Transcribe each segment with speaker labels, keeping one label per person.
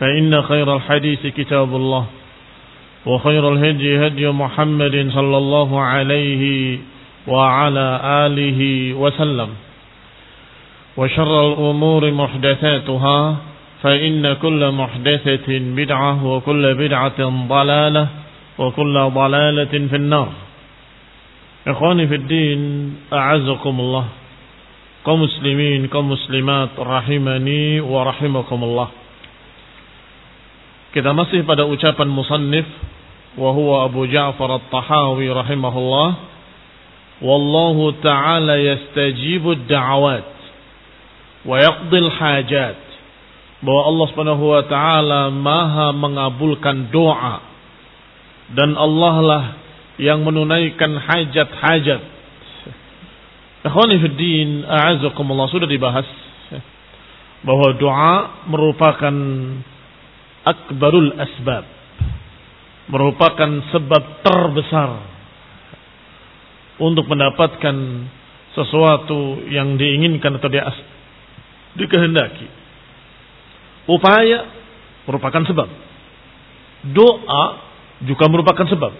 Speaker 1: فإن خير الحديث كتاب الله وخير الهدي هدي محمد صلى الله عليه وعلى آله وسلم. وشر الأمور محدثاتها فإن كل محدثة بدعة وكل بدعة ضلالة وكل ضلالة في النار. إخواني في الدين أعزكم الله. kaum muslimat rahimani wa rahimakumullah. Kita masih pada ucapan musannif wa huwa Abu Ja'far At-Tahawi rahimahullah. Wallahu ta'ala yastajibu ad-da'awat wa yaqdi al-hajat. Bahwa Allah Subhanahu wa taala Maha mengabulkan doa dan Allah lah yang menunaikan hajat-hajat Ikhwani fiddin, a'azakumullah sudah dibahas bahwa doa merupakan akbarul asbab. Merupakan sebab terbesar untuk mendapatkan sesuatu yang diinginkan atau di dikehendaki. Upaya merupakan sebab. Doa juga merupakan sebab.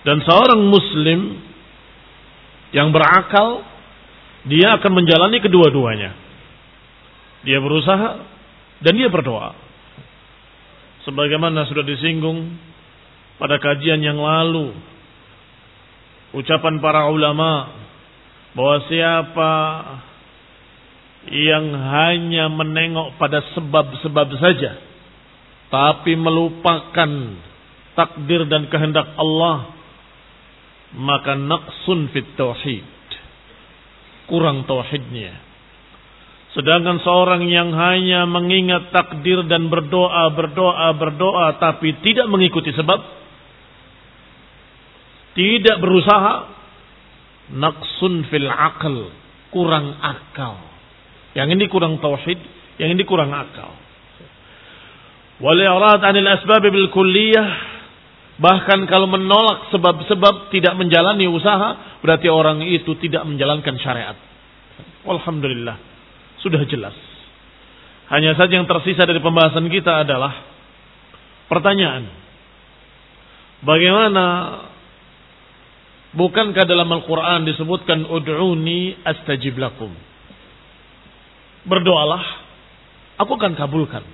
Speaker 1: Dan seorang muslim yang berakal, dia akan menjalani kedua-duanya. Dia berusaha dan dia berdoa. Sebagaimana sudah disinggung pada kajian yang lalu, ucapan para ulama bahwa siapa yang hanya menengok pada sebab-sebab saja, tapi melupakan takdir dan kehendak Allah, maka naqsun fit tauhid. Kurang tauhidnya. Sedangkan seorang yang hanya mengingat takdir dan berdoa, berdoa, berdoa tapi tidak mengikuti sebab, tidak berusaha, naqsun fil akal, kurang akal. Yang ini kurang tauhid, yang ini kurang akal. Wal i'rad 'anil asbab bil kulliyah Bahkan kalau menolak sebab-sebab tidak menjalani usaha, berarti orang itu tidak menjalankan syariat. Alhamdulillah, sudah jelas. Hanya saja yang tersisa dari pembahasan kita adalah pertanyaan. Bagaimana bukankah dalam Al-Quran disebutkan ud'uni astajib lakum. Berdoalah, aku akan kabulkan.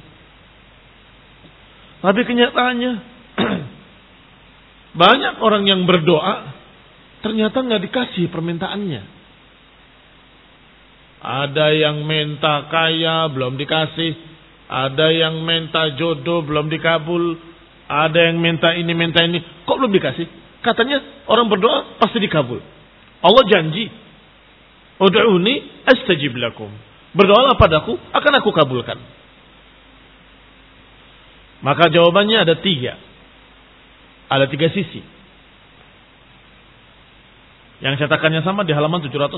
Speaker 1: Tapi kenyataannya Banyak orang yang berdoa ternyata nggak dikasih permintaannya. Ada yang minta kaya belum dikasih, ada yang minta jodoh belum dikabul, ada yang minta ini minta ini, kok belum dikasih? katanya orang berdoa pasti dikabul. Allah janji, Udu'uni astajib lakum. Berdoalah padaku, akan aku kabulkan. Maka jawabannya ada tiga. Ada tiga sisi. Yang cetakannya sama di halaman 720.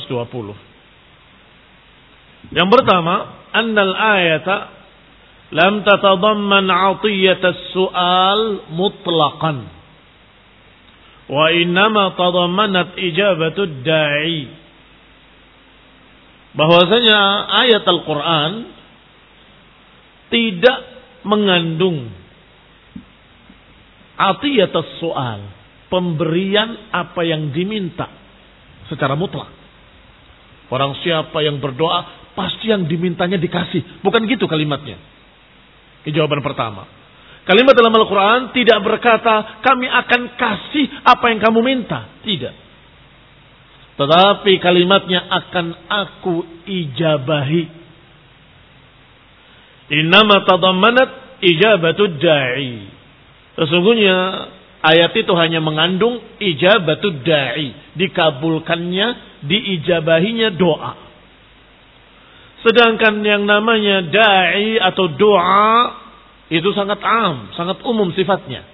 Speaker 1: Yang pertama, annal ayata lam tatadamman as su'al mutlaqan. Wa innama tadammanat ijabatud da'i. Bahwasanya ayat Al-Qur'an tidak mengandung as soal, pemberian apa yang diminta secara mutlak. Orang siapa yang berdoa pasti yang dimintanya dikasih. Bukan gitu kalimatnya. Ini jawaban pertama. Kalimat dalam Al-Quran tidak berkata kami akan kasih apa yang kamu minta. Tidak. Tetapi kalimatnya akan aku ijabahi. Innama tadammanat ijabatud da'i. Sesungguhnya ayat itu hanya mengandung ijabatud da'i. Dikabulkannya, diijabahinya doa. Sedangkan yang namanya da'i atau doa itu sangat am, sangat umum sifatnya.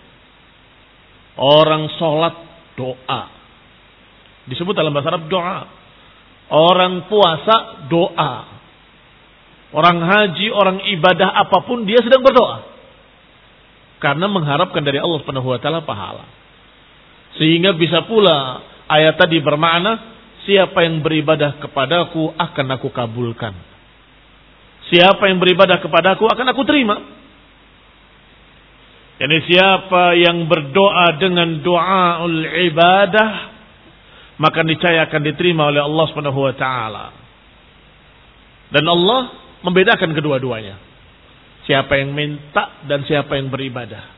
Speaker 1: Orang sholat doa. Disebut dalam bahasa Arab doa. Orang puasa doa. Orang haji, orang ibadah apa pun dia sedang berdoa. Karena mengharapkan dari Allah Subhanahu wa taala pahala. Sehingga bisa pula ayat tadi bermakna siapa yang beribadah kepadaku akan aku kabulkan. Siapa yang beribadah kepadaku akan aku terima. Yani siapa yang berdoa dengan doa ul ibadah maka niscaya akan diterima oleh Allah taala. Dan Allah membedakan kedua-duanya. Siapa yang minta dan siapa yang beribadah.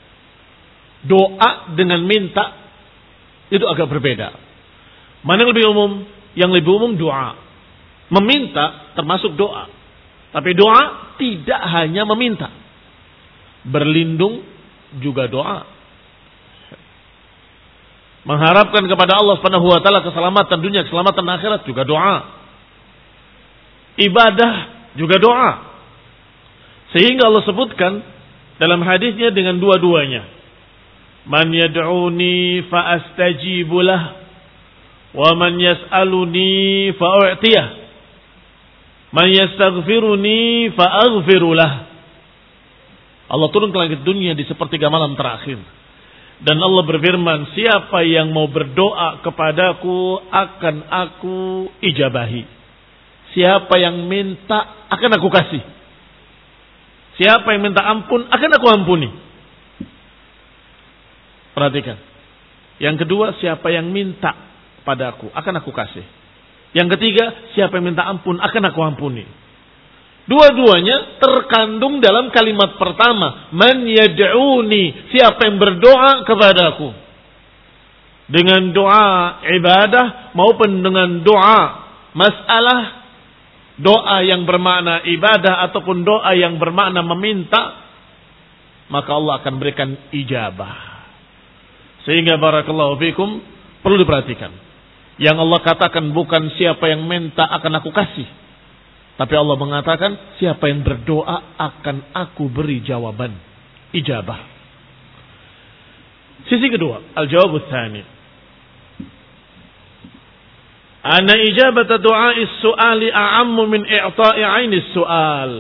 Speaker 1: Doa dengan minta itu agak berbeda. Mana yang lebih umum? Yang lebih umum doa. Meminta termasuk doa. Tapi doa tidak hanya meminta. Berlindung juga doa. Mengharapkan kepada Allah Subhanahu wa taala keselamatan dunia, keselamatan akhirat juga doa. Ibadah juga doa. Sehingga Allah sebutkan dalam hadisnya dengan dua-duanya. Man yad'uni fa astajibu lah wa man yas'aluni fa u'tiyah. Man yastaghfiruni fa aghfiru lah. Allah turun ke langit dunia di sepertiga malam terakhir. Dan Allah berfirman, siapa yang mau berdoa kepadaku akan aku ijabahi. Siapa yang minta akan aku kasih. Siapa yang minta ampun akan aku ampuni. Perhatikan. Yang kedua, siapa yang minta padaku akan aku kasih. Yang ketiga, siapa yang minta ampun akan aku ampuni. Dua-duanya terkandung dalam kalimat pertama. Man yad'uni. Siapa yang berdoa kepadaku. Dengan doa ibadah maupun dengan doa masalah. Doa yang bermakna ibadah ataupun doa yang bermakna meminta. Maka Allah akan berikan ijabah. Sehingga barakallahu fikum perlu diperhatikan. Yang Allah katakan bukan siapa yang minta akan aku kasih tapi Allah mengatakan, siapa yang berdoa akan aku beri jawaban. Ijabah. Sisi kedua, al-jawab tsani. Anna ijabat doa su'ali a'ammu min i'ta'i 'aini su'al.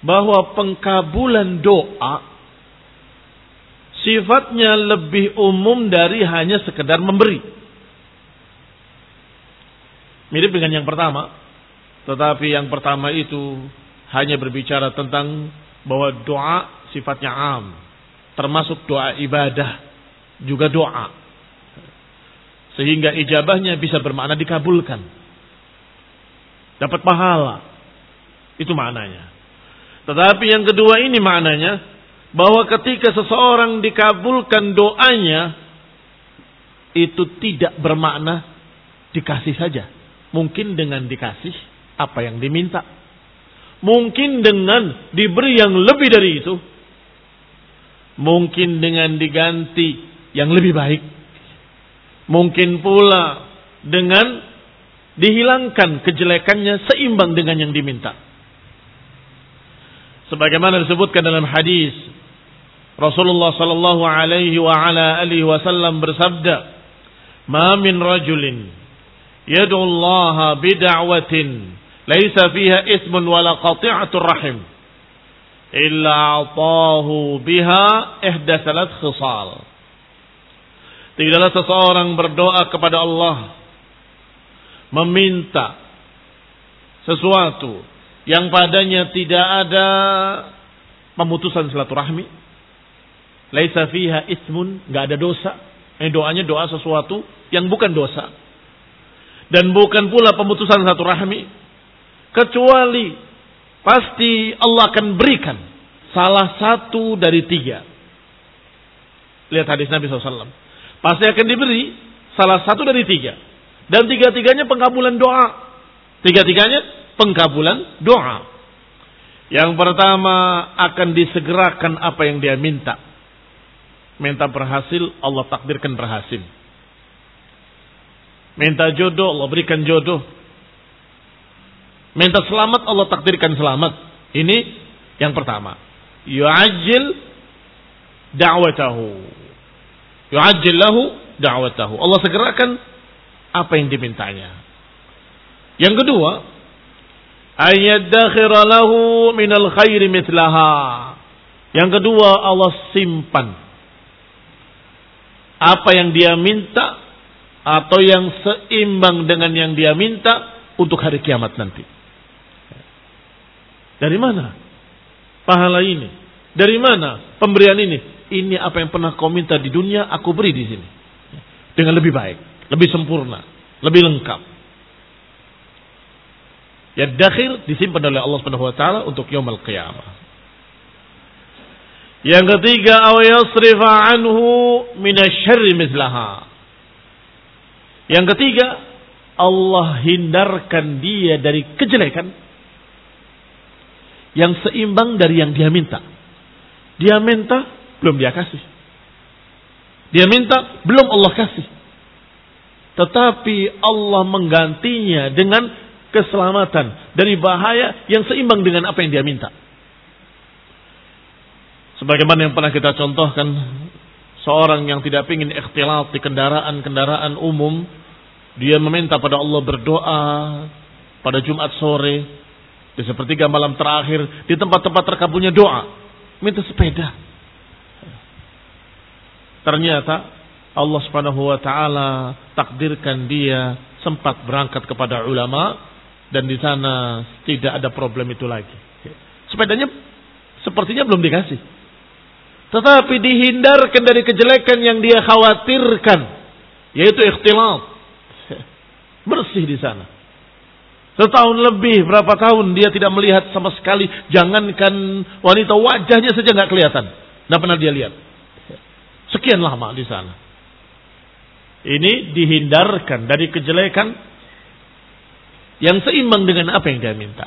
Speaker 1: Bahwa pengkabulan doa sifatnya lebih umum dari hanya sekedar memberi. Mirip dengan yang pertama, tetapi yang pertama itu hanya berbicara tentang bahwa doa sifatnya am. Termasuk doa ibadah. Juga doa. Sehingga ijabahnya bisa bermakna dikabulkan. Dapat pahala. Itu maknanya. Tetapi yang kedua ini maknanya. Bahwa ketika seseorang dikabulkan doanya. Itu tidak bermakna dikasih saja. Mungkin dengan dikasih apa yang diminta. Mungkin dengan diberi yang lebih dari itu. Mungkin dengan diganti yang lebih baik. Mungkin pula dengan dihilangkan kejelekannya seimbang dengan yang diminta. Sebagaimana disebutkan dalam hadis Rasulullah sallallahu alaihi wa ala alihi wasallam bersabda, "Ma min rajulin yad'u Allah bid'awatin laisa fiha ismun wala qati'atur rahim illa atahu biha ihda salat khisal." Tidaklah seseorang berdoa kepada Allah meminta sesuatu yang padanya tidak ada pemutusan silaturahmi, laisa fiha ismun, nggak ada dosa. Ini doanya doa sesuatu yang bukan dosa. Dan bukan pula pemutusan silaturahmi, kecuali pasti Allah akan berikan salah satu dari tiga. Lihat hadis Nabi SAW. Pasti akan diberi salah satu dari tiga. Dan tiga-tiganya pengkabulan doa. Tiga-tiganya pengkabulan doa. Yang pertama akan disegerakan apa yang dia minta. Minta berhasil, Allah takdirkan berhasil. Minta jodoh, Allah berikan jodoh. Minta selamat, Allah takdirkan selamat. Ini yang pertama. Yu'ajil da'watahu. Yu'ajil lahu da'watahu. Allah segerakan apa yang dimintanya. Yang kedua, ayyadakhira lahu minal khairi mithlaha. Yang kedua, Allah simpan apa yang dia minta atau yang seimbang dengan yang dia minta untuk hari kiamat nanti. Dari mana pahala ini? Dari mana pemberian ini? Ini apa yang pernah kau minta di dunia, aku beri di sini. Dengan lebih baik lebih sempurna, lebih lengkap. Ya dakhir disimpan oleh Allah Subhanahu wa taala untuk yaumul qiyamah. Yang ketiga, aw yasrifa anhu minasyarri mislaha. Yang ketiga, Allah hindarkan dia dari kejelekan yang seimbang dari yang dia minta. Dia minta, belum dia kasih. Dia minta, belum Allah kasih. Tetapi Allah menggantinya dengan keselamatan dari bahaya yang seimbang dengan apa yang dia minta. Sebagaimana yang pernah kita contohkan, seorang yang tidak ingin ikhtilat di kendaraan-kendaraan umum, dia meminta pada Allah berdoa pada Jumat sore, di sepertiga malam terakhir, di tempat-tempat terkabulnya doa, minta sepeda. Ternyata Allah Subhanahu wa taala takdirkan dia sempat berangkat kepada ulama dan di sana tidak ada problem itu lagi. Sepedanya sepertinya belum dikasih. Tetapi dihindarkan dari kejelekan yang dia khawatirkan yaitu ikhtilat. Bersih di sana. Setahun lebih, berapa tahun dia tidak melihat sama sekali. Jangankan wanita wajahnya saja nggak kelihatan. Tidak pernah dia lihat. Sekian lama di sana. Ini dihindarkan dari kejelekan yang seimbang dengan apa yang dia minta.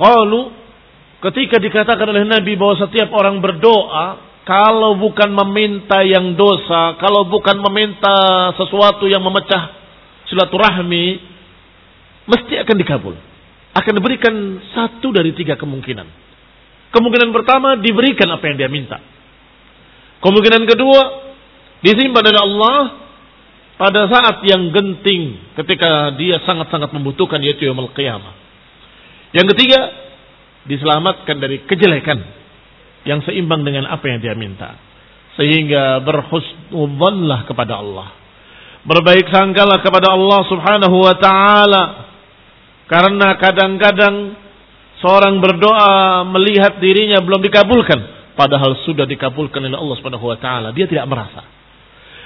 Speaker 1: Kalau ketika dikatakan oleh Nabi bahwa setiap orang berdoa kalau bukan meminta yang dosa, kalau bukan meminta sesuatu yang memecah silaturahmi, mesti akan dikabul. Akan diberikan satu dari tiga kemungkinan. Kemungkinan pertama diberikan apa yang dia minta. Kemungkinan kedua disimpan oleh Allah pada saat yang genting ketika dia sangat-sangat membutuhkan yaitu yaumul qiyamah. Yang ketiga, diselamatkan dari kejelekan yang seimbang dengan apa yang dia minta. Sehingga berhusnudzanlah kepada Allah. Berbaik sangkalah kepada Allah subhanahu wa ta'ala. Karena kadang-kadang seorang berdoa melihat dirinya belum dikabulkan. Padahal sudah dikabulkan oleh Allah subhanahu wa ta'ala. Dia tidak merasa.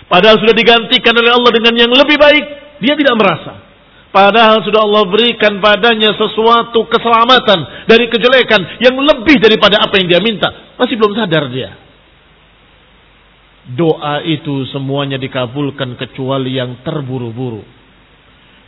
Speaker 1: Padahal sudah digantikan oleh Allah dengan yang lebih baik, dia tidak merasa. Padahal sudah Allah berikan padanya sesuatu keselamatan dari kejelekan yang lebih daripada apa yang dia minta. Masih belum sadar dia. Doa itu semuanya dikabulkan kecuali yang terburu-buru.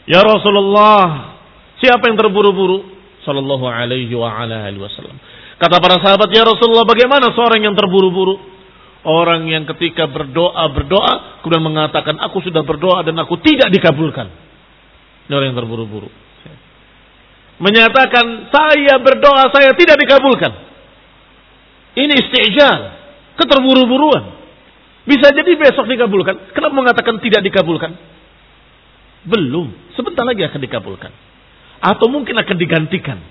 Speaker 1: Ya Rasulullah, siapa yang terburu-buru? Sallallahu alaihi wa ala alihi wasallam. Kata para sahabat, "Ya Rasulullah, bagaimana seorang yang terburu-buru?" Orang yang ketika berdoa, berdoa, kemudian mengatakan, aku sudah berdoa dan aku tidak dikabulkan. Ini orang yang terburu-buru. Menyatakan, saya berdoa, saya tidak dikabulkan. Ini istijal. Keterburu-buruan. Bisa jadi besok dikabulkan. Kenapa mengatakan tidak dikabulkan? Belum. Sebentar lagi akan dikabulkan. Atau mungkin akan digantikan.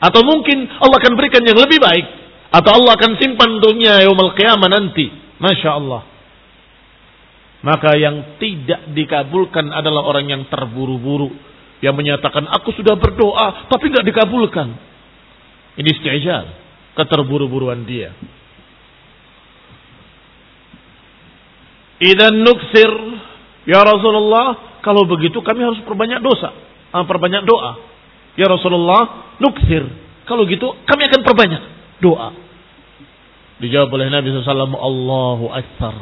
Speaker 1: Atau mungkin Allah akan berikan yang lebih baik. Atau Allah akan simpan dunia yaumul qiyamah nanti. Masya Allah. Maka yang tidak dikabulkan adalah orang yang terburu-buru. Yang menyatakan, aku sudah berdoa, tapi tidak dikabulkan. Ini istijal. Keterburu-buruan dia. Idan nuksir. Ya Rasulullah, kalau begitu kami harus perbanyak dosa. Ah, perbanyak doa. Ya Rasulullah, nuksir. Kalau gitu kami akan perbanyak doa. Dijawab oleh Nabi SAW, Allahu Akbar.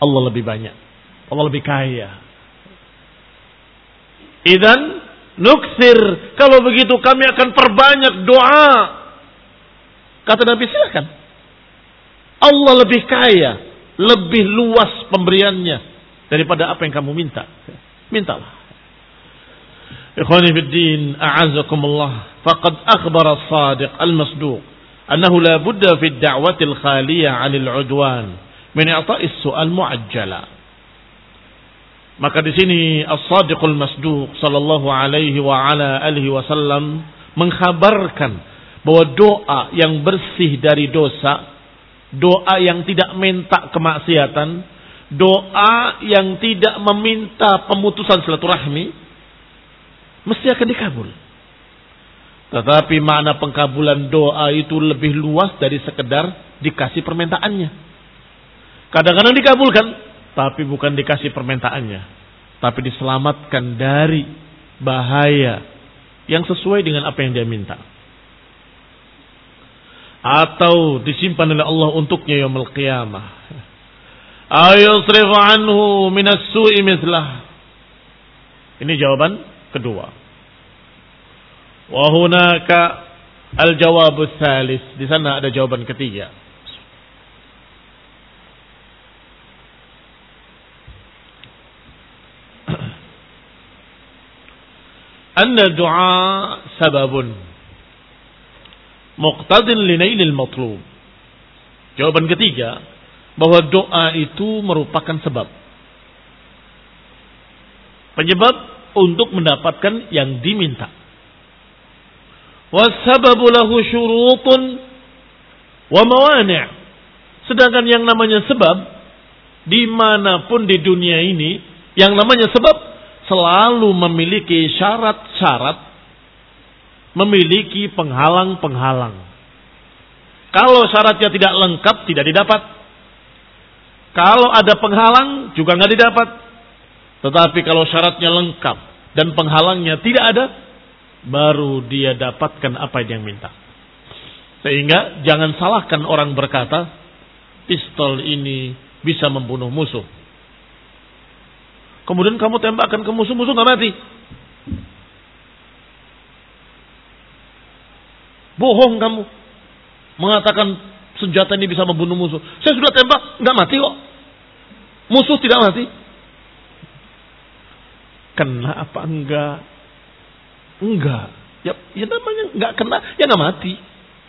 Speaker 1: Allah lebih banyak. Allah lebih kaya. Idan nuksir. Kalau begitu kami akan perbanyak doa. Kata Nabi silakan. Allah lebih kaya. Lebih luas pemberiannya. Daripada apa yang kamu minta. Mintalah. Ikhwani fi din, a'azakumullah. Faqad akhbar as-sadiq al-masduq annahu la budda fi ad-da'wati al-khaliyah 'anil 'udwan min i'ta'is su'al mu'ajjala. Maka di sini As-Sadiqul Masduq sallallahu alaihi wa ala alihi wasallam mengkhabarkan bahwa doa yang bersih dari dosa, doa yang tidak minta kemaksiatan, doa yang tidak meminta pemutusan silaturahmi, mesti akan dikabul. Tetapi makna pengkabulan doa itu lebih luas dari sekedar dikasih permintaannya. Kadang-kadang dikabulkan, tapi bukan dikasih permintaannya. Tapi diselamatkan dari bahaya yang sesuai dengan apa yang dia minta. Atau disimpan oleh Allah untuknya yang qiyamah. Ayusrifu anhu minas su'i mislah. Ini jawaban kedua. Wahunaka al-jawab salis. Di sana ada jawaban ketiga. Anna du'a sababun muqtadin linailil matlub. Jawaban ketiga bahwa doa itu merupakan sebab. Penyebab untuk mendapatkan yang diminta. Wasababu lahu syurutun wa mawani'. Sedangkan yang namanya sebab di mana pun di dunia ini yang namanya sebab selalu memiliki syarat-syarat memiliki penghalang-penghalang. Kalau syaratnya tidak lengkap tidak didapat. Kalau ada penghalang juga nggak didapat. Tetapi kalau syaratnya lengkap dan penghalangnya tidak ada, baru dia dapatkan apa yang minta. Sehingga jangan salahkan orang berkata, pistol ini bisa membunuh musuh. Kemudian kamu tembakkan ke musuh-musuh nggak mati. Bohong kamu. Mengatakan senjata ini bisa membunuh musuh. Saya sudah tembak, nggak mati kok. Musuh tidak mati. Kena apa enggak? Enggak. Ya, ya namanya enggak kena, ya enggak mati.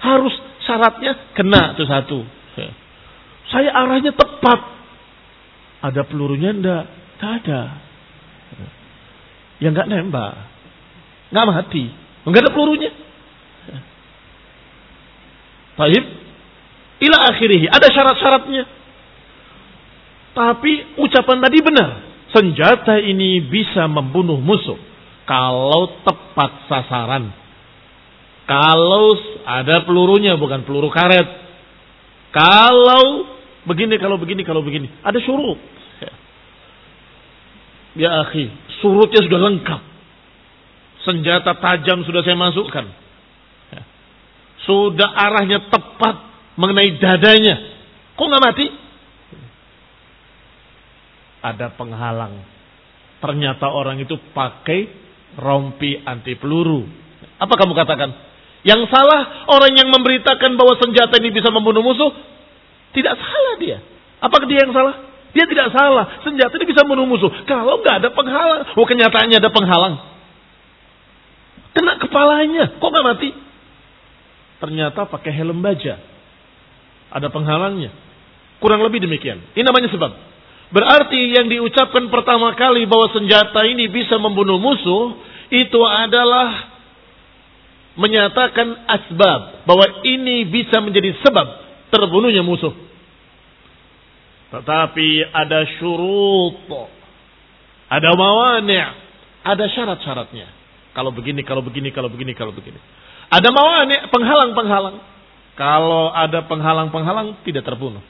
Speaker 1: Harus syaratnya kena itu satu. Ya. Saya arahnya tepat. Ada pelurunya enggak? Enggak ada. Ya enggak nembak. Enggak mati. Enggak ada pelurunya. Baik. Ila akhirih. Ada syarat-syaratnya. Tapi ucapan tadi benar. Senjata ini bisa membunuh musuh kalau tepat sasaran. Kalau ada pelurunya bukan peluru karet. Kalau begini, kalau begini, kalau begini. Ada surut. Ya akhi, surutnya sudah lengkap. Senjata tajam sudah saya masukkan. Sudah arahnya tepat mengenai dadanya. Kok nggak mati? ada penghalang. Ternyata orang itu pakai rompi anti peluru. Apa kamu katakan? Yang salah orang yang memberitakan bahwa senjata ini bisa membunuh musuh, tidak salah dia. Apakah dia yang salah? Dia tidak salah. Senjata ini bisa membunuh musuh. Kalau nggak ada penghalang. Oh kenyataannya ada penghalang. Kena kepalanya. Kok nggak mati? Ternyata pakai helm baja. Ada penghalangnya. Kurang lebih demikian. Ini namanya sebab. Berarti yang diucapkan pertama kali bahwa senjata ini bisa membunuh musuh. Itu adalah menyatakan asbab. Bahwa ini bisa menjadi sebab terbunuhnya musuh. Tetapi ada syurut. Ada mawani' Ada syarat-syaratnya. Kalau begini, kalau begini, kalau begini, kalau begini. Ada mawani' penghalang-penghalang. Kalau ada penghalang-penghalang tidak terbunuh.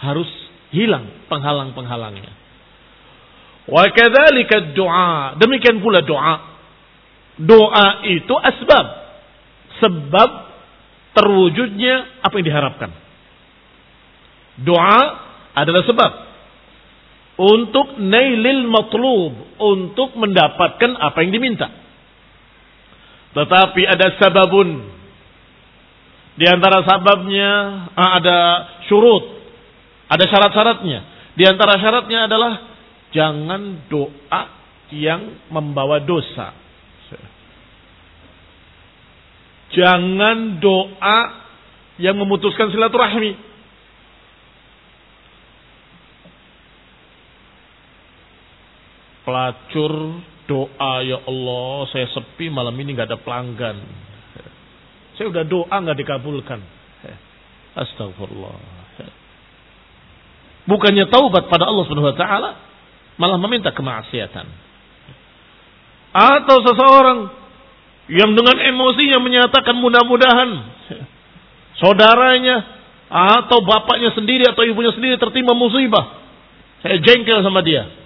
Speaker 1: Harus hilang penghalang-penghalangnya. Wa kadzalika doa. Demikian pula doa. Doa itu asbab. Sebab terwujudnya apa yang diharapkan. Doa adalah sebab untuk nailil matlub, untuk mendapatkan apa yang diminta. Tetapi ada sababun. Di antara sababnya ah, ada syurut, ada syarat-syaratnya. Di antara syaratnya adalah jangan doa yang membawa dosa. Jangan doa yang memutuskan silaturahmi. Pelacur doa ya Allah saya sepi malam ini nggak ada pelanggan. Saya udah doa nggak dikabulkan. Astagfirullah. Bukannya taubat pada Allah Subhanahu wa taala, malah meminta kemaksiatan. Atau seseorang yang dengan emosinya menyatakan mudah-mudahan saudaranya atau bapaknya sendiri atau ibunya sendiri tertimpa musibah. Saya jengkel sama dia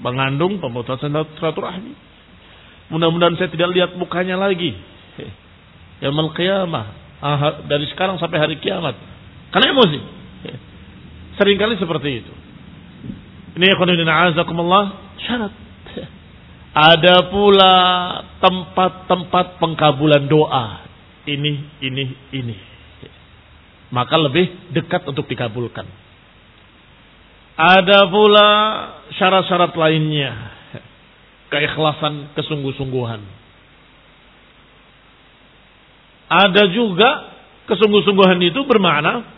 Speaker 1: mengandung pemutusan silaturahmi. Mudah-mudahan saya tidak lihat mukanya lagi. Ya qiyamah. Dari sekarang sampai hari kiamat. Karena emosi. Seringkali seperti itu. Ini ya azakumullah syarat. Ada pula tempat-tempat pengkabulan doa. Ini, ini, ini. Maka lebih dekat untuk dikabulkan. Ada pula syarat-syarat lainnya. Keikhlasan, kesungguh-sungguhan. Ada juga kesungguh-sungguhan itu bermakna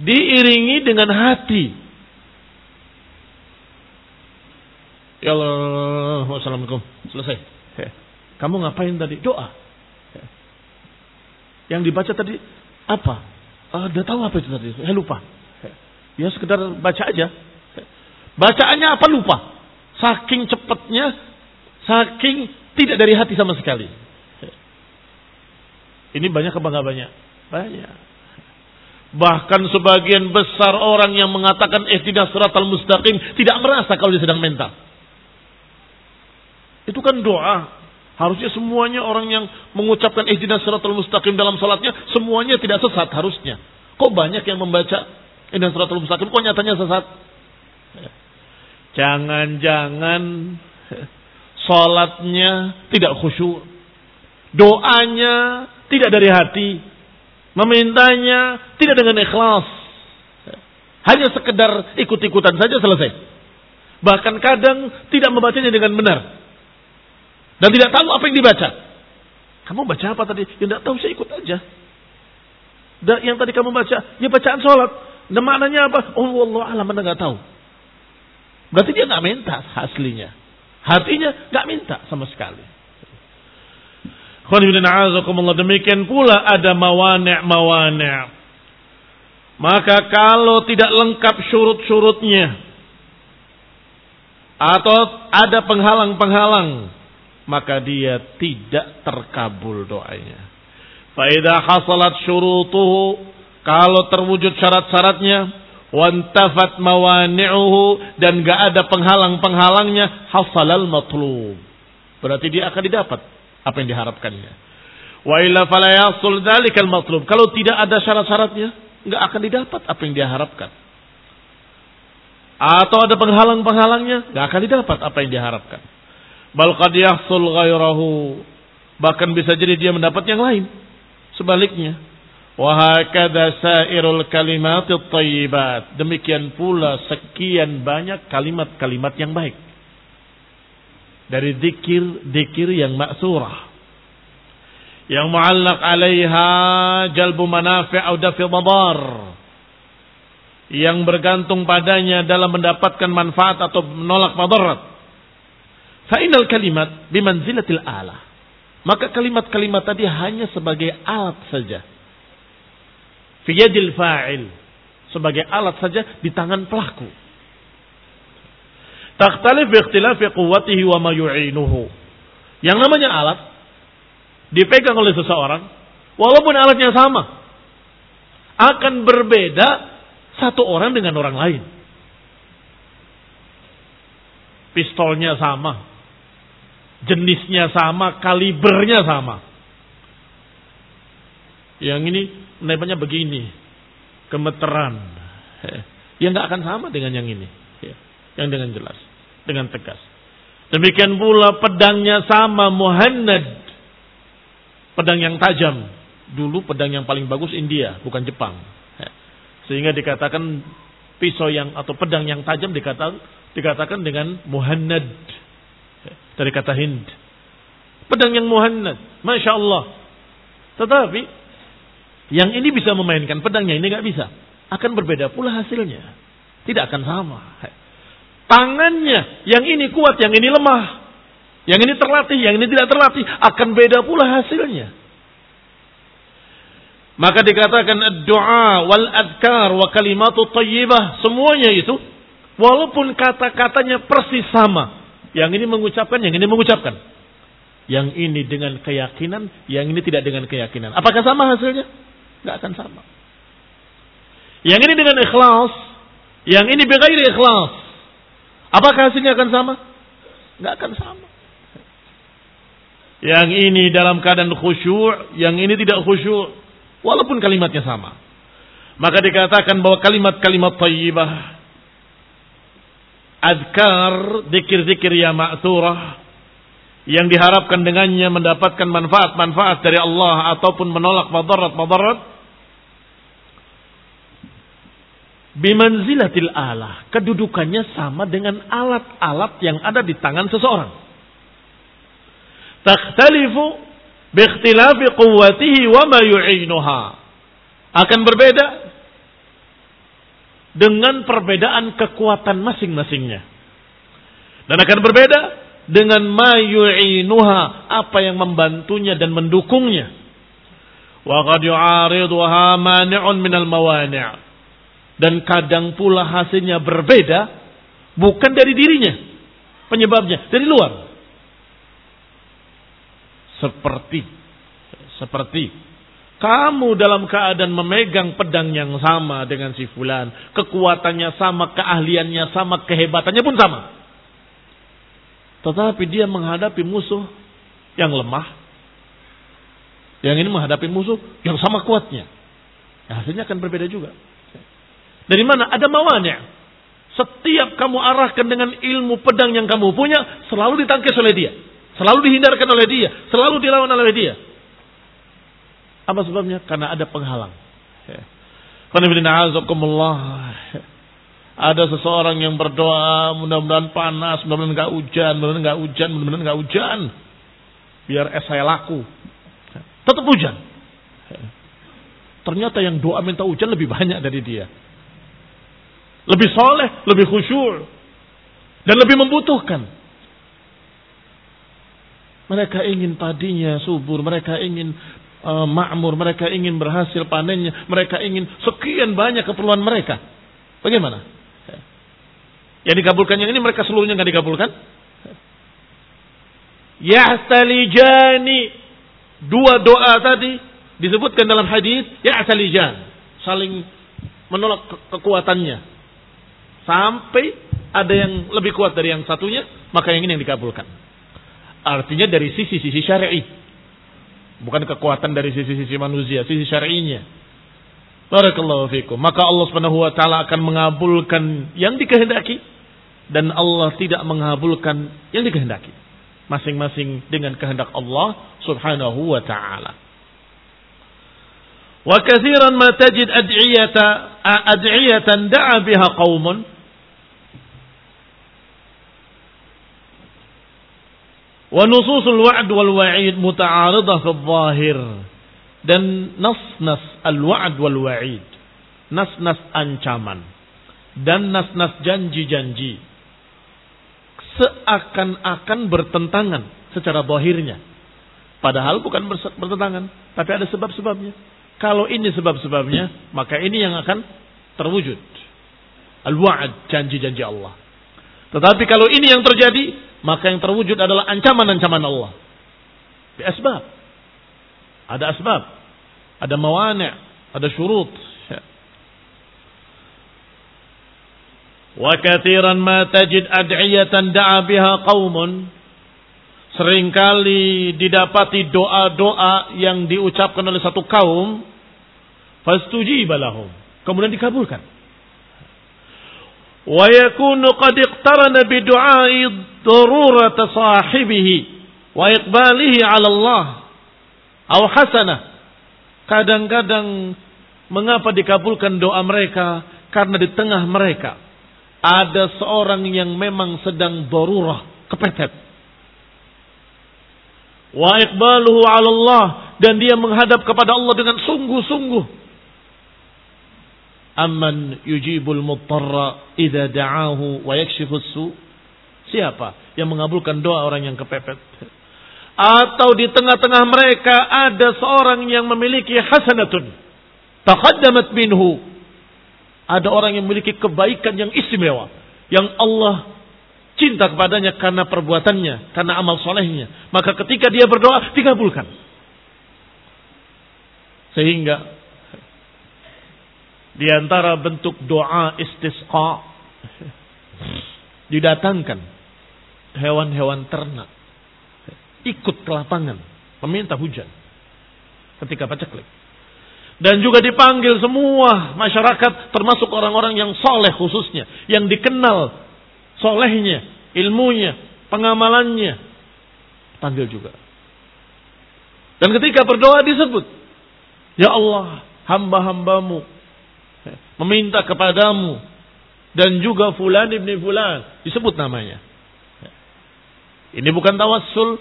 Speaker 1: diiringi dengan hati. Ya Allah, wassalamualaikum. Selesai. Kamu ngapain tadi? Doa. Yang dibaca tadi apa? Uh, udah tahu apa itu tadi? Saya lupa. Ya sekedar baca aja. Bacaannya apa lupa. Saking cepatnya, saking tidak dari hati sama sekali. Ini banyak ke banyak? Banyak. Bahkan sebagian besar orang yang mengatakan ihtinas siratal mustaqim tidak merasa kalau dia sedang mental. Itu kan doa. Harusnya semuanya orang yang mengucapkan ihtinas siratal mustaqim dalam salatnya semuanya tidak sesat harusnya. Kok banyak yang membaca ini suratul mustaqim kok nyatanya sesat? Jangan-jangan sholatnya tidak khusyuk. Doanya tidak dari hati. Memintanya tidak dengan ikhlas. Hanya sekedar ikut-ikutan saja selesai. Bahkan kadang tidak membacanya dengan benar. Dan tidak tahu apa yang dibaca. Kamu baca apa tadi? Ya tidak tahu, saya ikut aja. Dan yang tadi kamu baca, ya bacaan sholat. Nah maknanya apa? Oh Allah alam mana nggak tahu. Berarti dia nggak minta aslinya. Hatinya nggak minta sama sekali. Demikian pula ada mawani' Maka kalau tidak lengkap syurut-syurutnya atau ada penghalang-penghalang, maka dia tidak terkabul doanya. Faidah hasalat syurutuhu kalau terwujud syarat-syaratnya, wantafat mawani'uhu dan gak ada penghalang-penghalangnya, hasalal matlub. Berarti dia akan didapat apa yang diharapkannya. Wa illa fala yasul dzalikal matlub. Kalau tidak ada syarat-syaratnya, nggak akan didapat apa yang dia harapkan. Atau ada penghalang-penghalangnya, nggak akan didapat apa yang diharapkan. Bal qad yahsul ghairahu. Bahkan bisa jadi dia mendapat yang lain. Sebaliknya, Wahakada sairul kalimat tayyibat. Demikian pula sekian banyak kalimat-kalimat yang baik. Dari dikir-dikir yang maksurah. Yang muallak alaiha jalbu manafi' au dafi. Yang bergantung padanya dalam mendapatkan manfaat atau menolak madarat. Fa'inal kalimat bimanzilatil ala. Maka kalimat-kalimat tadi hanya sebagai alat saja Fiyadil fa'il. Sebagai alat saja di tangan pelaku. Takhtalif ikhtilafi quwwatihi wa ma. Yang namanya alat dipegang oleh seseorang walaupun alatnya sama akan berbeda satu orang dengan orang lain. Pistolnya sama, jenisnya sama, kalibernya sama. Yang ini menembaknya begini, gemeteran. Ya nggak akan sama dengan yang ini. Ya, yang dengan jelas, dengan tegas. Demikian pula pedangnya sama muhannad. Pedang yang tajam. Dulu pedang yang paling bagus India, bukan Jepang. Ya. Sehingga dikatakan pisau yang atau pedang yang tajam dikatakan dikatakan dengan muhannad. Ya, dari kata Hind. Pedang yang muhannad. Masya Allah. Tetapi yang ini bisa memainkan pedangnya, ini nggak bisa. Akan berbeda pula hasilnya. Tidak akan sama. Tangannya, yang ini kuat, yang ini lemah. Yang ini terlatih, yang ini tidak terlatih. Akan beda pula hasilnya. Maka dikatakan doa wal adkar wa kalimatu tayyibah. Semuanya itu. Walaupun kata-katanya persis sama. Yang ini mengucapkan, yang ini mengucapkan. Yang ini dengan keyakinan, yang ini tidak dengan keyakinan. Apakah sama hasilnya? Nggak akan sama. Yang ini dengan ikhlas, yang ini bighairi ikhlas. Apakah hasilnya akan sama? Nggak akan sama. Yang ini dalam keadaan khusyuk, yang ini tidak khusyuk. Walaupun kalimatnya sama. Maka dikatakan bahwa kalimat-kalimat tayyibah, adkar, dikir-dikir ya ma'thurah, yang diharapkan dengannya mendapatkan manfaat-manfaat dari Allah ataupun menolak madarat-madarat. Bimanzilatil alah kedudukannya sama dengan alat-alat yang ada di tangan seseorang. Takhtalifu biikhtilafi quwwatihi wa ma yu'inuha. Akan berbeda dengan perbedaan kekuatan masing-masingnya. Dan akan berbeda dengan mayu'inuha apa yang membantunya dan mendukungnya. Wa qad yu'ariduha mani'un minal mawani' dan kadang pula hasilnya berbeda bukan dari dirinya penyebabnya dari luar. Seperti seperti kamu dalam keadaan memegang pedang yang sama dengan si fulan, kekuatannya sama, keahliannya sama, kehebatannya pun sama. Tetapi dia menghadapi musuh yang lemah. Yang ini menghadapi musuh yang sama kuatnya. Ya, hasilnya akan berbeda juga. Dari mana? Ada mawanya. Setiap kamu arahkan dengan ilmu pedang yang kamu punya, selalu ditangkis oleh dia. Selalu dihindarkan oleh dia. Selalu dilawan oleh dia. Apa sebabnya? Karena ada penghalang. Ya. Ada seseorang yang berdoa, mudah-mudahan panas, mudah-mudahan nggak hujan, mudah-mudahan nggak hujan, mudah-mudahan nggak hujan. Biar es saya laku. Tetap hujan. Ternyata yang doa minta hujan lebih banyak dari dia. Lebih soleh, lebih khusyur. Dan lebih membutuhkan. Mereka ingin padinya subur, mereka ingin uh, makmur, mereka ingin berhasil panennya, mereka ingin sekian banyak keperluan mereka. Bagaimana? Yang dikabulkan yang ini mereka seluruhnya nggak dikabulkan. Yahtalijani dua doa tadi disebutkan dalam hadis yahtalijan saling menolak ke kekuatannya. Sampai ada yang lebih kuat dari yang satunya maka yang ini yang dikabulkan artinya dari sisi-sisi syar'i. Bukan kekuatan dari sisi-sisi manusia sisi syar'inya. Barakallahu maka Allah taala akan mengabulkan yang dikehendaki dan Allah tidak mengabulkan yang dikehendaki. Masing-masing dengan kehendak Allah Subhanahu wa taala. Wa kathiran ma tajid ad'iyata ad'iyatan da'a biha qaumun wa nususul wa'd wal wa'id muta'aridah fi dhahir dan nas-nas al-wa'd wal wa'id. Nas-nas ancaman. Dan nas-nas janji-janji seakan-akan bertentangan secara bahirnya padahal bukan bertentangan tapi ada sebab-sebabnya kalau ini sebab-sebabnya, maka ini yang akan terwujud. Al-wa'ad, janji-janji Allah. Tetapi kalau ini yang terjadi, maka yang terwujud adalah ancaman-ancaman Allah. Di asbab. Ada asbab. Ada mawani' ada syurut. Wa kathiran ma tajid ad'iyatan da'a biha qaumun sering kali didapati doa-doa yang diucapkan oleh satu kaum. Fastujiba lahum. Kemudian dikabulkan. Wa yakunu qad iqtarana bi du'ai darurat sahibihi wa iqbalihi 'ala Allah. Aw hasanah kadang-kadang mengapa dikabulkan doa mereka? Karena di tengah mereka ada seorang yang memang sedang darurah kepepet wa iqbaluhu 'ala Allah dan dia menghadap kepada Allah dengan sungguh-sungguh. Amman yujibul muttarra idza da'ahu wa yakshifus su? Siapa yang mengabulkan doa orang yang kepepet? Atau di tengah-tengah mereka ada seorang yang memiliki hasanatun taqaddamat minhu. Ada orang yang memiliki kebaikan yang istimewa yang Allah cinta kepadanya karena perbuatannya, karena amal solehnya. Maka ketika dia berdoa, dikabulkan. Sehingga di antara bentuk doa istisqa didatangkan hewan-hewan ternak ikut ke lapangan meminta hujan ketika paceklik. Dan juga dipanggil semua masyarakat termasuk orang-orang yang soleh khususnya. Yang dikenal solehnya, ilmunya, pengamalannya. Panggil juga. Dan ketika berdoa disebut. Ya Allah, hamba-hambamu meminta kepadamu dan juga fulan ibni fulan disebut namanya. Ini bukan tawassul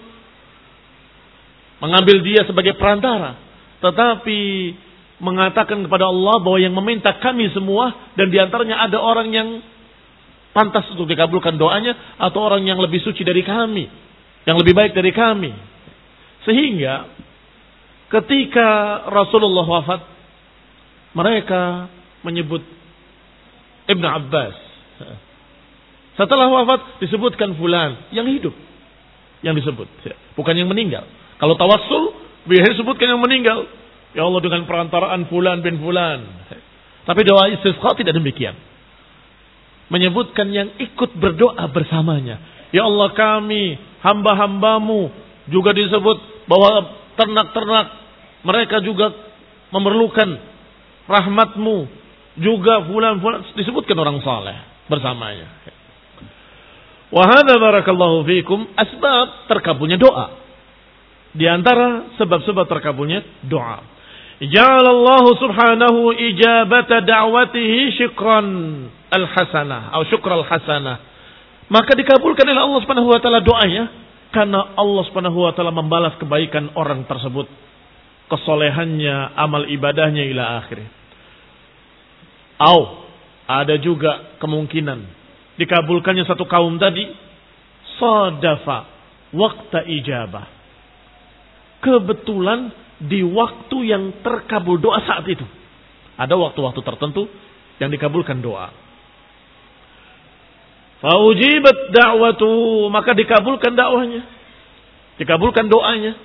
Speaker 1: mengambil dia sebagai perantara, tetapi mengatakan kepada Allah bahwa yang meminta kami semua dan di antaranya ada orang yang pantas untuk dikabulkan doanya atau orang yang lebih suci dari kami, yang lebih baik dari kami. Sehingga ketika Rasulullah wafat, mereka menyebut Ibn Abbas. Setelah wafat disebutkan fulan yang hidup yang disebut, bukan yang meninggal. Kalau tawassul biasanya disebutkan yang meninggal. Ya Allah dengan perantaraan fulan bin fulan. Tapi doa istisqa tidak demikian menyebutkan yang ikut berdoa bersamanya. Ya Allah kami, hamba-hambamu juga disebut bahwa ternak-ternak mereka juga memerlukan rahmatmu. Juga fulan-fulan disebutkan orang saleh bersamanya. Wahada barakallahu fiikum asbab terkabulnya doa. Di antara sebab-sebab terkabulnya doa. Ja'alallahu subhanahu ijabata da'watihi syukran al-hasanah atau syukr al-hasanah. Maka dikabulkan oleh Allah Subhanahu wa taala doanya karena Allah Subhanahu wa taala membalas kebaikan orang tersebut, kesolehannya, amal ibadahnya ila akhir. Au ada juga kemungkinan dikabulkannya satu kaum tadi sadafa waktu ijabah. Kebetulan di waktu yang terkabul doa saat itu. Ada waktu-waktu tertentu yang dikabulkan doa. Faujibat da'watu, maka dikabulkan dakwahnya. Dikabulkan doanya.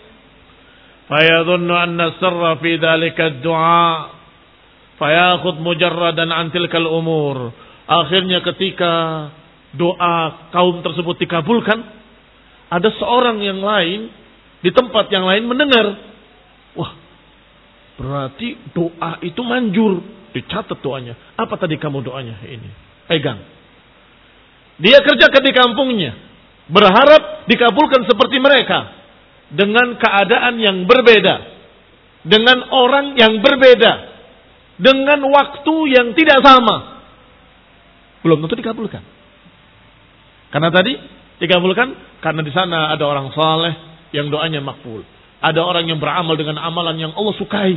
Speaker 1: Fayadhunnu anna sirra fi dhalika du'a fayakhud mujarradan an tilkal umur. Akhirnya ketika doa kaum tersebut dikabulkan, ada seorang yang lain di tempat yang lain mendengar. Wah, berarti doa itu manjur. Dicatat doanya. Apa tadi kamu doanya ini? Pegang dia kerjakan di kampungnya. Berharap dikabulkan seperti mereka. Dengan keadaan yang berbeda. dengan orang yang berbeda dengan waktu yang tidak sama belum tentu dikabulkan. Karena tadi dikabulkan karena di sana ada orang saleh yang doanya makbul. Ada orang yang beramal dengan amalan yang Allah sukai.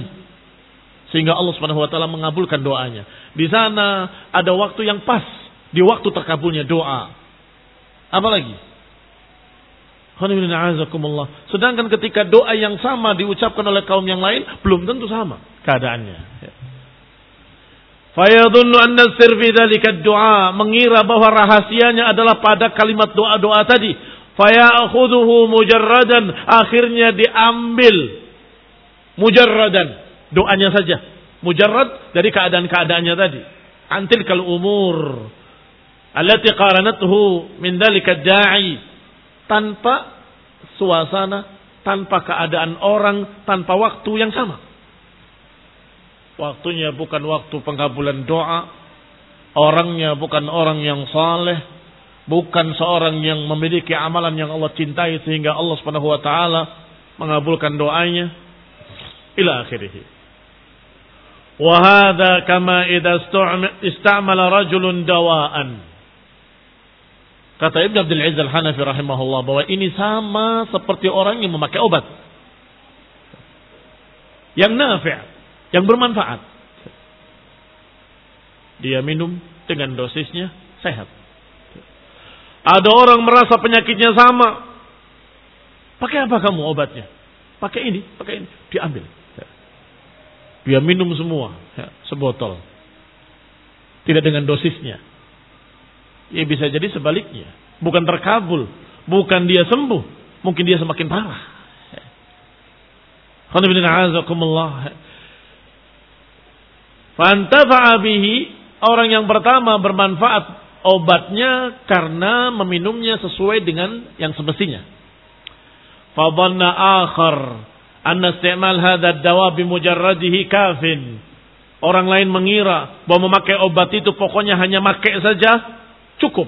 Speaker 1: Sehingga Allah Subhanahu wa taala mengabulkan doanya. Di sana ada waktu yang pas di waktu terkabulnya doa. Apalagi? Sedangkan ketika doa yang sama diucapkan oleh kaum yang lain belum tentu sama keadaannya. Fayadunnu anna sir fi doa mengira bahwa rahasianya adalah pada kalimat doa-doa tadi. Faya'khudhuhu mujarradan akhirnya diambil mujarradan doanya saja. Mujarrad dari keadaan-keadaannya tadi. Antil kal umur allati qaranathu min dzalika da'i tanpa suasana, tanpa keadaan orang, tanpa waktu yang sama. Waktunya bukan waktu pengabulan doa. Orangnya bukan orang yang saleh. Bukan seorang yang memiliki amalan yang Allah cintai sehingga Allah subhanahu wa ta'ala mengabulkan doanya. Ila akhirih. Wahada kama idha istamala rajulun dawaan. Kata Ibn Abdul Aziz Al-Hanafi rahimahullah bahwa ini sama seperti orang yang memakai obat. Yang nafi' yang bermanfaat. Dia minum dengan dosisnya sehat. Ada orang merasa penyakitnya sama. Pakai apa kamu obatnya? Pakai ini, pakai ini. Diambil. Dia minum semua, sebotol. Tidak dengan dosisnya. Ya bisa jadi sebaliknya. Bukan terkabul. Bukan dia sembuh. Mungkin dia semakin parah. Alhamdulillah. Fantafa'a bihi orang yang pertama bermanfaat obatnya karena meminumnya sesuai dengan yang semestinya. Fadhanna akhar anna isti'mal hadha dawa bimujarradihi kafin. Orang lain mengira bahwa memakai obat itu pokoknya hanya makai saja cukup.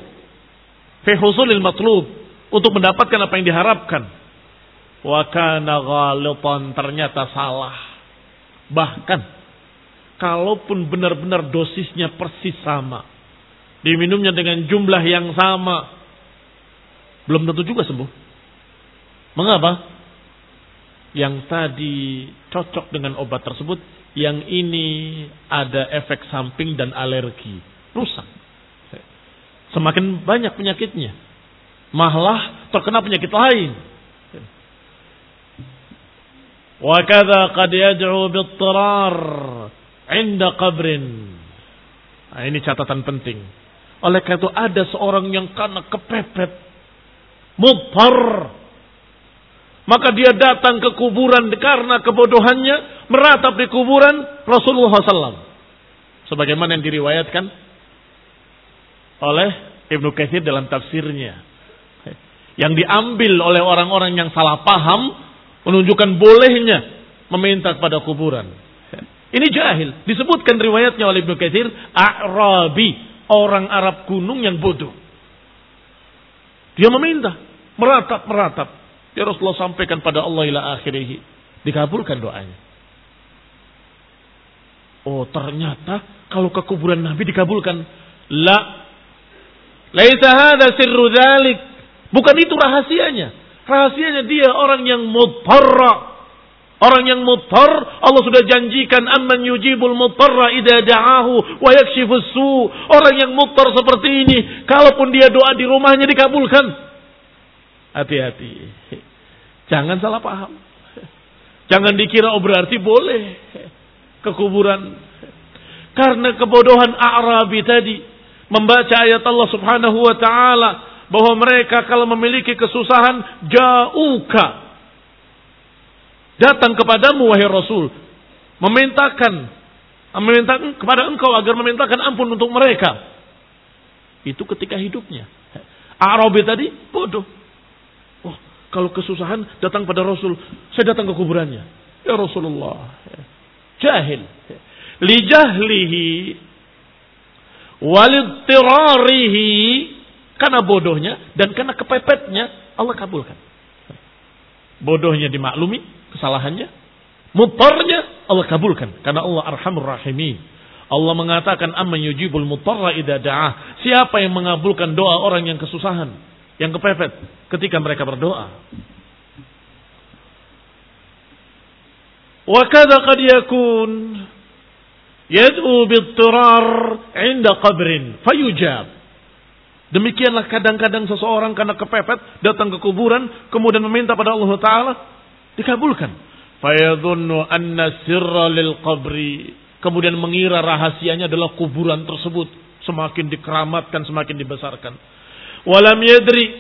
Speaker 1: Fi husulil matlub untuk mendapatkan apa yang diharapkan. Wa kana ghalitan ternyata salah. Bahkan kalaupun benar-benar dosisnya persis sama, diminumnya dengan jumlah yang sama, belum tentu juga sembuh. Mengapa? Yang tadi cocok dengan obat tersebut, yang ini ada efek samping dan alergi, rusak. Semakin banyak penyakitnya, malah terkena penyakit lain. Wakada qad yad'u bittirar Inda qabrin. Nah, ini catatan penting. Oleh karena itu ada seorang yang karena kepepet. Mudhar. Maka dia datang ke kuburan karena kebodohannya. Meratap di kuburan Rasulullah SAW. Sebagaimana yang diriwayatkan oleh Ibnu Katsir dalam tafsirnya. Yang diambil oleh orang-orang yang salah paham. Menunjukkan bolehnya meminta kepada kuburan. Ini jahil. Disebutkan riwayatnya oleh Ibnu Katsir, A'rabi, orang Arab gunung yang bodoh. Dia meminta, meratap-meratap. Ya Rasulullah sampaikan pada Allah ila akhirih. Dikabulkan doanya. Oh ternyata kalau ke kuburan Nabi dikabulkan. La. Laisa hadha sirru dhalik. Bukan itu rahasianya. Rahasianya dia orang yang mutarra Orang yang mutar, Allah sudah janjikan amman yujibul mutarra idza da'ahu wa yakshifus su. Orang yang mutar seperti ini, kalaupun dia doa di rumahnya dikabulkan. Hati-hati. Jangan salah paham. Jangan dikira oh berarti boleh ke kuburan. Karena kebodohan Arabi tadi membaca ayat Allah Subhanahu wa taala bahwa mereka kalau memiliki kesusahan jauka datang kepadamu wahai Rasul memintakan memintakan kepada engkau agar memintakan ampun untuk mereka. Itu ketika hidupnya. Arabi tadi bodoh. Oh, kalau kesusahan datang pada Rasul, saya datang ke kuburannya. Ya Rasulullah. Jahil. Lijahlihi walidtirarihi karena bodohnya dan karena kepepetnya Allah kabulkan. Bodohnya dimaklumi, kesalahannya, mutarnya Allah kabulkan karena Allah arhamur rahimin. Allah mengatakan amman yujibul mutarra idza da'ah. Siapa yang mengabulkan doa orang yang kesusahan, yang kepepet ketika mereka berdoa? Wa kadza qad yakun yad'u bittirar 'inda qabrin fayujab. Demikianlah kadang-kadang seseorang karena kepepet datang ke kuburan kemudian meminta pada Allah taala dikabulkan. Fayadhunnu anna sirra lil qabri. Kemudian mengira rahasianya adalah kuburan tersebut. Semakin dikeramatkan semakin dibesarkan. Walam yadri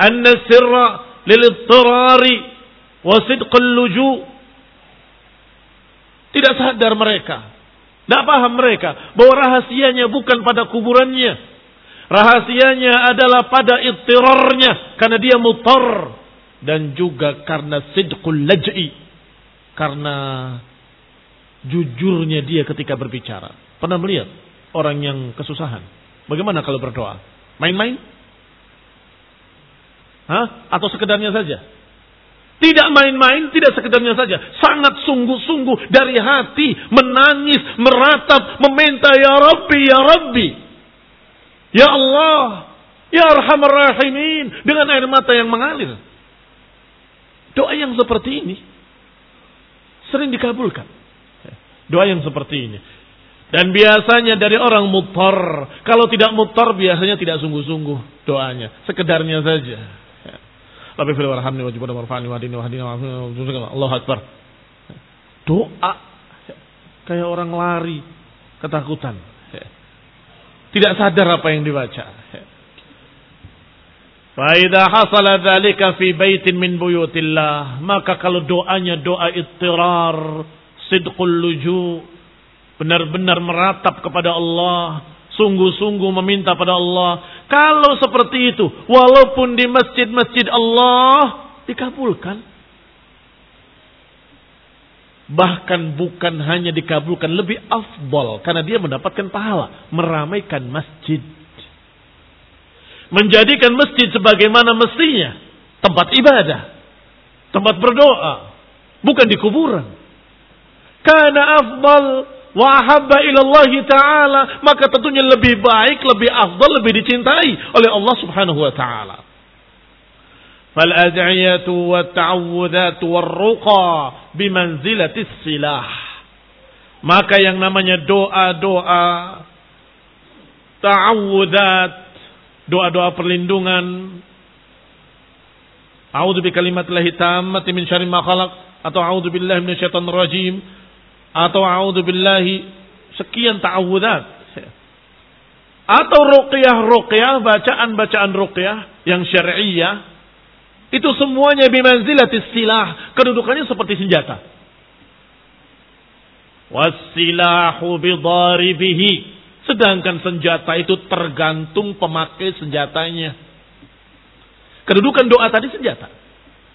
Speaker 1: anna sirra lil ittirari wa sidqal luju. Tidak sadar mereka. Tidak paham mereka bahwa rahasianya bukan pada kuburannya. Rahasianya adalah pada ittirarnya. Karena dia mutar dan juga karena sidqul laj'i karena jujurnya dia ketika berbicara. Pernah melihat orang yang kesusahan? Bagaimana kalau berdoa? Main-main? Hah? Atau sekedarnya saja? Tidak main-main, tidak sekedarnya saja. Sangat sungguh-sungguh dari hati, menangis, meratap, meminta, Ya Rabbi, Ya Rabbi. Ya Allah, Ya Arhamar Rahimin. Dengan air mata yang mengalir. Doa yang seperti ini sering dikabulkan. Doa yang seperti ini. Dan biasanya dari orang mutar. Kalau tidak mutar biasanya tidak sungguh-sungguh doanya. Sekedarnya saja. Tapi fil warhamni wa jibana warfa'ni wa hadini wa hadini wa Allah Akbar. Doa. Kayak orang lari. Ketakutan. Tidak sadar apa yang dibaca. Faidah hasala dzalika fi baitin min buyutillah. Maka kalau doanya doa ittirar sidqul luju, benar-benar meratap kepada Allah, sungguh-sungguh meminta pada Allah. Kalau seperti itu, walaupun di masjid-masjid Allah dikabulkan. Bahkan bukan hanya dikabulkan, lebih afdol. Karena dia mendapatkan pahala. Meramaikan masjid. Menjadikan masjid sebagaimana mestinya. Tempat ibadah. Tempat berdoa. Bukan di kuburan kana afdal wa ahabba Allah taala maka tentunya lebih baik lebih afdal lebih dicintai oleh Allah Subhanahu wa taala fal ad'iyatu wa ta'awudzatu war-ruqa bimanzilati silah maka yang namanya doa-doa ta'awudzat doa-doa perlindungan. A'udzu bi kalimatillahi tammati min syarri ma khalaq atau a'udzu billahi minasyaitonir rajim atau a'udzu billahi sekian ta'awudzat atau ruqyah-ruqyah bacaan-bacaan ruqyah yang syar'iyyah itu semuanya bimanzilatis silah kedudukannya seperti senjata. Wasilahu bidaribihi sedangkan senjata itu tergantung pemakai senjatanya kedudukan doa tadi senjata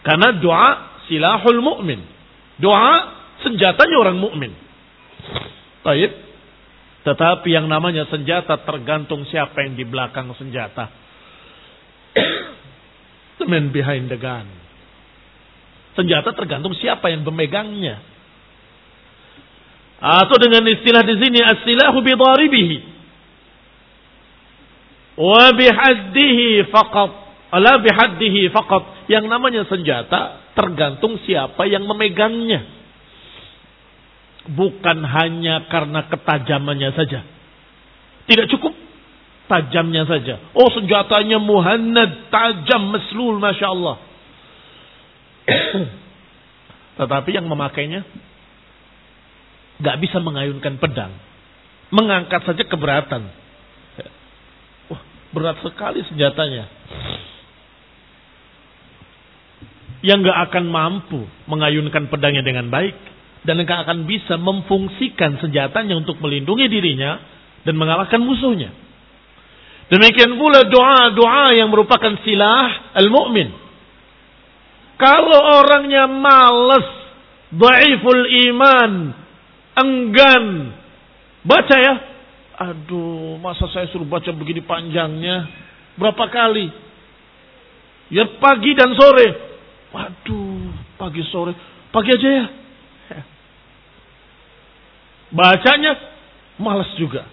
Speaker 1: karena doa silahul mu'min doa senjatanya orang mukmin. Baik. Tetapi yang namanya senjata tergantung siapa yang di belakang senjata. The man behind the gun. Senjata tergantung siapa yang memegangnya. Atau dengan istilah di sini as-silahu bidaribihi. Wa bihaddihi faqat. Ala bihaddihi faqat. Yang namanya senjata tergantung siapa yang memegangnya bukan hanya karena ketajamannya saja. Tidak cukup tajamnya saja. Oh senjatanya muhannad, tajam, meslul, Masya Allah. Tetapi yang memakainya gak bisa mengayunkan pedang. Mengangkat saja keberatan. Wah, berat sekali senjatanya. Yang gak akan mampu mengayunkan pedangnya dengan baik dan engkau akan bisa memfungsikan senjatanya untuk melindungi dirinya dan mengalahkan musuhnya. Demikian pula doa-doa yang merupakan silah al-mu'min. Kalau orangnya malas, dhaiful iman, enggan, baca ya. Aduh, masa saya suruh baca begini panjangnya? Berapa kali? Ya pagi dan sore. Waduh, pagi sore. Pagi aja ya. Bacanya malas juga.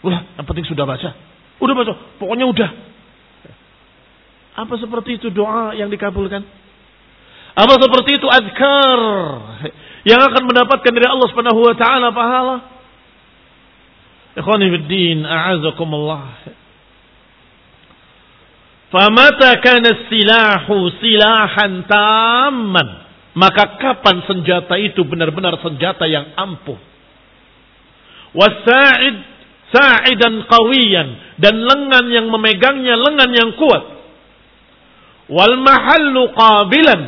Speaker 1: Udah, yang penting sudah baca. Udah baca, pokoknya udah. Apa seperti itu doa yang dikabulkan? Apa seperti itu azkar yang akan mendapatkan dari Allah Subhanahu wa taala pahala? Ikhwani fid din, a'azakumullah. Famata kana silahu silahan tamman. Maka kapan senjata itu benar-benar senjata yang ampuh? Wasa'id sa'idan qawiyan dan lengan yang memegangnya lengan yang kuat. Wal mahallu qabilan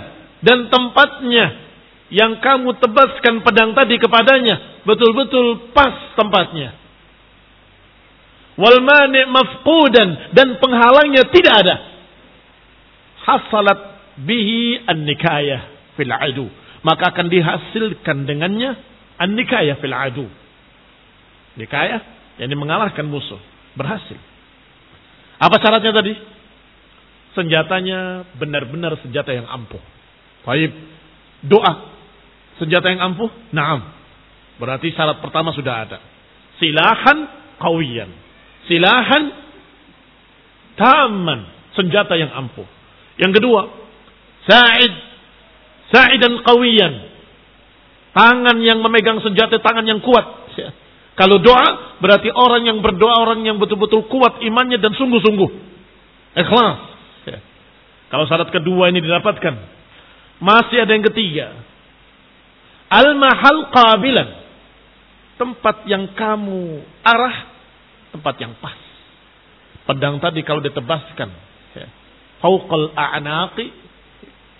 Speaker 1: dan tempatnya yang kamu tebaskan pedang tadi kepadanya betul-betul pas tempatnya wal mani mafqudan dan penghalangnya tidak ada. Hasalat bihi an-nikayah fil adu. Maka akan dihasilkan dengannya an-nikayah fil adu. Nikayah yang mengalahkan musuh. Berhasil. Apa syaratnya tadi? Senjatanya benar-benar senjata yang ampuh. Baik. Doa. Senjata yang ampuh? Naam. Berarti syarat pertama sudah ada. Silahan kawiyan silahan taman, senjata yang ampuh. Yang kedua, sa'id, sa'idan qawiyan. Tangan yang memegang senjata, tangan yang kuat. Kalau doa, berarti orang yang berdoa, orang yang betul-betul kuat imannya dan sungguh-sungguh. Ikhlas. Kalau syarat kedua ini didapatkan. Masih ada yang ketiga. Al-mahal qabilan. Tempat yang kamu arah tempat yang pas. Pedang tadi kalau ditebaskan, ya, fauqal a'naqi,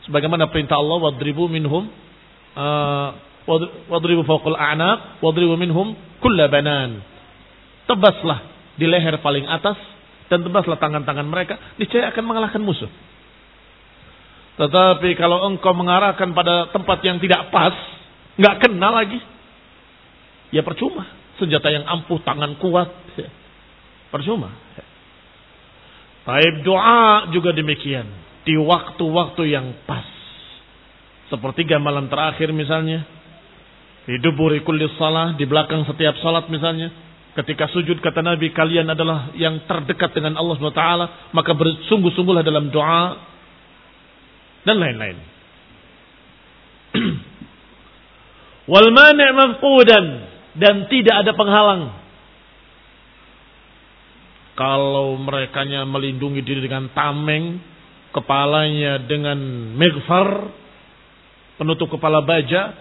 Speaker 1: sebagaimana perintah Allah, wadribu minhum, uh, wadribu fauqal a'naq, wadribu minhum kulla banan. Tebaslah di leher paling atas, dan tebaslah tangan-tangan mereka, niscaya akan mengalahkan musuh. Tetapi kalau engkau mengarahkan pada tempat yang tidak pas, nggak kenal lagi, ya percuma. Senjata yang ampuh, tangan kuat, ya. Percuma. Taib doa juga demikian. Di waktu-waktu yang pas. Sepertiga malam terakhir misalnya. Di duburi kulli salah. Di belakang setiap salat misalnya. Ketika sujud kata Nabi kalian adalah yang terdekat dengan Allah SWT. Maka bersungguh-sungguhlah dalam doa. Dan lain-lain. Wal mani' mafqudan. Dan tidak ada penghalang kalau mereka melindungi diri dengan tameng, kepalanya dengan megfar, penutup kepala baja,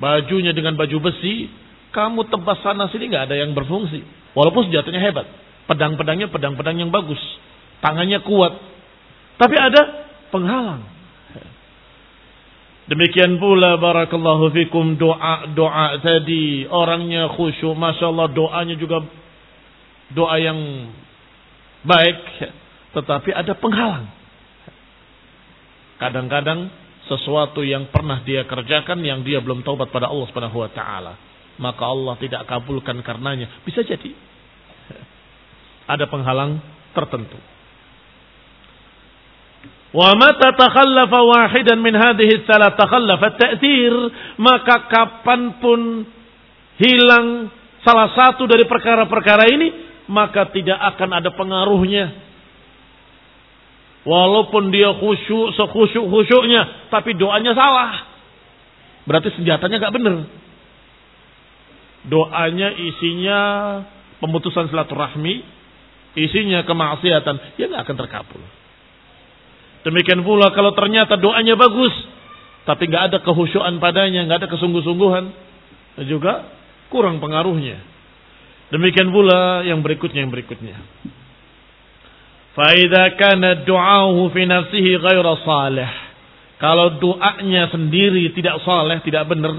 Speaker 1: bajunya dengan baju besi, kamu tebas sana sini nggak ada yang berfungsi. Walaupun senjatanya hebat, pedang-pedangnya pedang-pedang yang bagus, tangannya kuat, tapi ada penghalang. Demikian pula barakallahu fikum doa-doa tadi orangnya khusyuk, masya Allah doanya juga doa yang baik, tetapi ada penghalang. Kadang-kadang sesuatu yang pernah dia kerjakan yang dia belum taubat pada Allah Subhanahu wa taala, maka Allah tidak kabulkan karenanya. Bisa jadi ada penghalang tertentu. Wa mata takhallafa wahidan min hadhihi salat takhallafa maka kapan pun hilang salah satu dari perkara-perkara ini, maka tidak akan ada pengaruhnya. Walaupun dia khusyuk, sekhusyuk-khusyuknya, tapi doanya salah. Berarti senjatanya gak benar. Doanya isinya pemutusan silaturahmi, isinya kemaksiatan, ya gak akan terkabul. Demikian pula kalau ternyata doanya bagus, tapi gak ada kehusyuan padanya, gak ada kesungguh-sungguhan, juga kurang pengaruhnya. Demikian pula yang berikutnya yang berikutnya. Faida kana du'ahu fi nafsihi ghaira. Kalau doanya sendiri tidak saleh, tidak benar.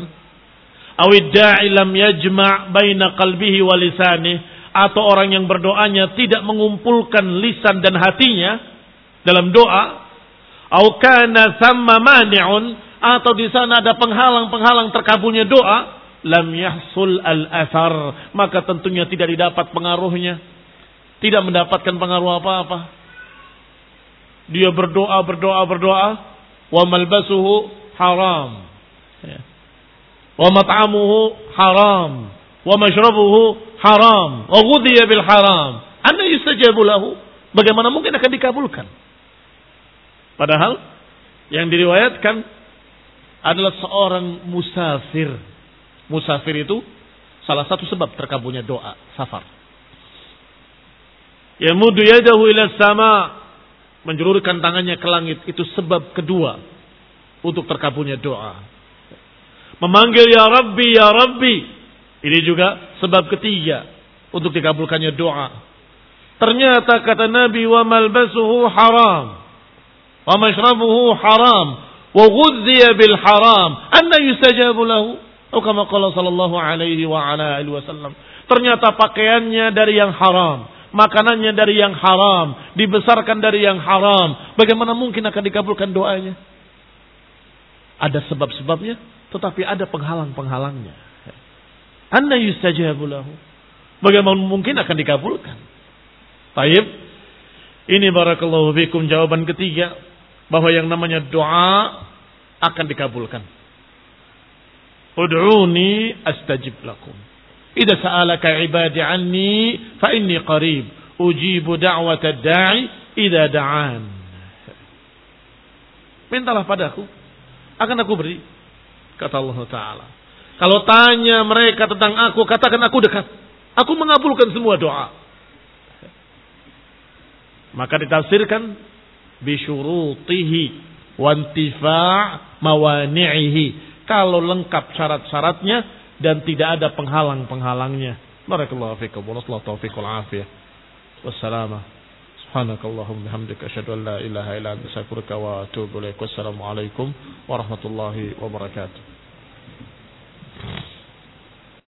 Speaker 1: Awid da'i lam yajma' baina qalbihi wa lisani atau orang yang berdoanya tidak mengumpulkan lisan dan hatinya dalam doa, au kana thamma mani'un atau di sana ada penghalang-penghalang terkabulnya doa, lam yahsul al-athar, maka tentunya tidak didapat pengaruhnya. Tidak mendapatkan pengaruh apa-apa. Dia berdoa, berdoa, berdoa, wa malbasuhu haram. Ya. wa mat'amuhu haram wa mashrabuhu haram wa ghudhiya bil haram anna yustajabu lahu bagaimana mungkin akan dikabulkan padahal yang diriwayatkan adalah seorang musafir musafir itu salah satu sebab terkabulnya doa safar yamudu yadahu ila sama menjulurkan tangannya ke langit itu sebab kedua untuk terkabulnya doa memanggil ya rabbi ya rabbi ini juga sebab ketiga untuk dikabulkannya doa. Ternyata kata Nabi wa malbasuhu haram. Wa mashrabuhu haram. Wa ghudhiya bil haram. Anna yustajabu lahu. Atau kama qala sallallahu alaihi wa ala alihi wasallam. Ternyata pakaiannya dari yang haram. Makanannya dari yang haram. Dibesarkan dari yang haram. Bagaimana mungkin akan dikabulkan doanya? Ada sebab-sebabnya. Tetapi ada penghalang-penghalangnya. Anna yustajabu lahu. Bagaimana mungkin akan dikabulkan? Taib. Ini barakallahu fikum jawaban ketiga bahwa yang namanya doa akan dikabulkan. Ud'uni astajib lakum. Idza sa'alaka ibadi anni fa inni qarib. Ujibu da'wata da'i idza da'an. Mintalah padaku akan aku beri kata Allah taala. Kalau tanya mereka tentang aku, katakan aku dekat. Aku mengabulkan semua doa. Maka ditafsirkan bisyurutihi wantifa' mawani'ihi. Kalau lengkap syarat-syaratnya dan tidak ada penghalang-penghalangnya. Barakallahu fikum. Wallahu taufiq wal afiyah. Wassalamah. Subhanakallahumma bihamdika asyhadu an la ilaha illa anta astaghfiruka wa atubu ilaik. Wassalamu alaikum warahmatullahi wabarakatuh.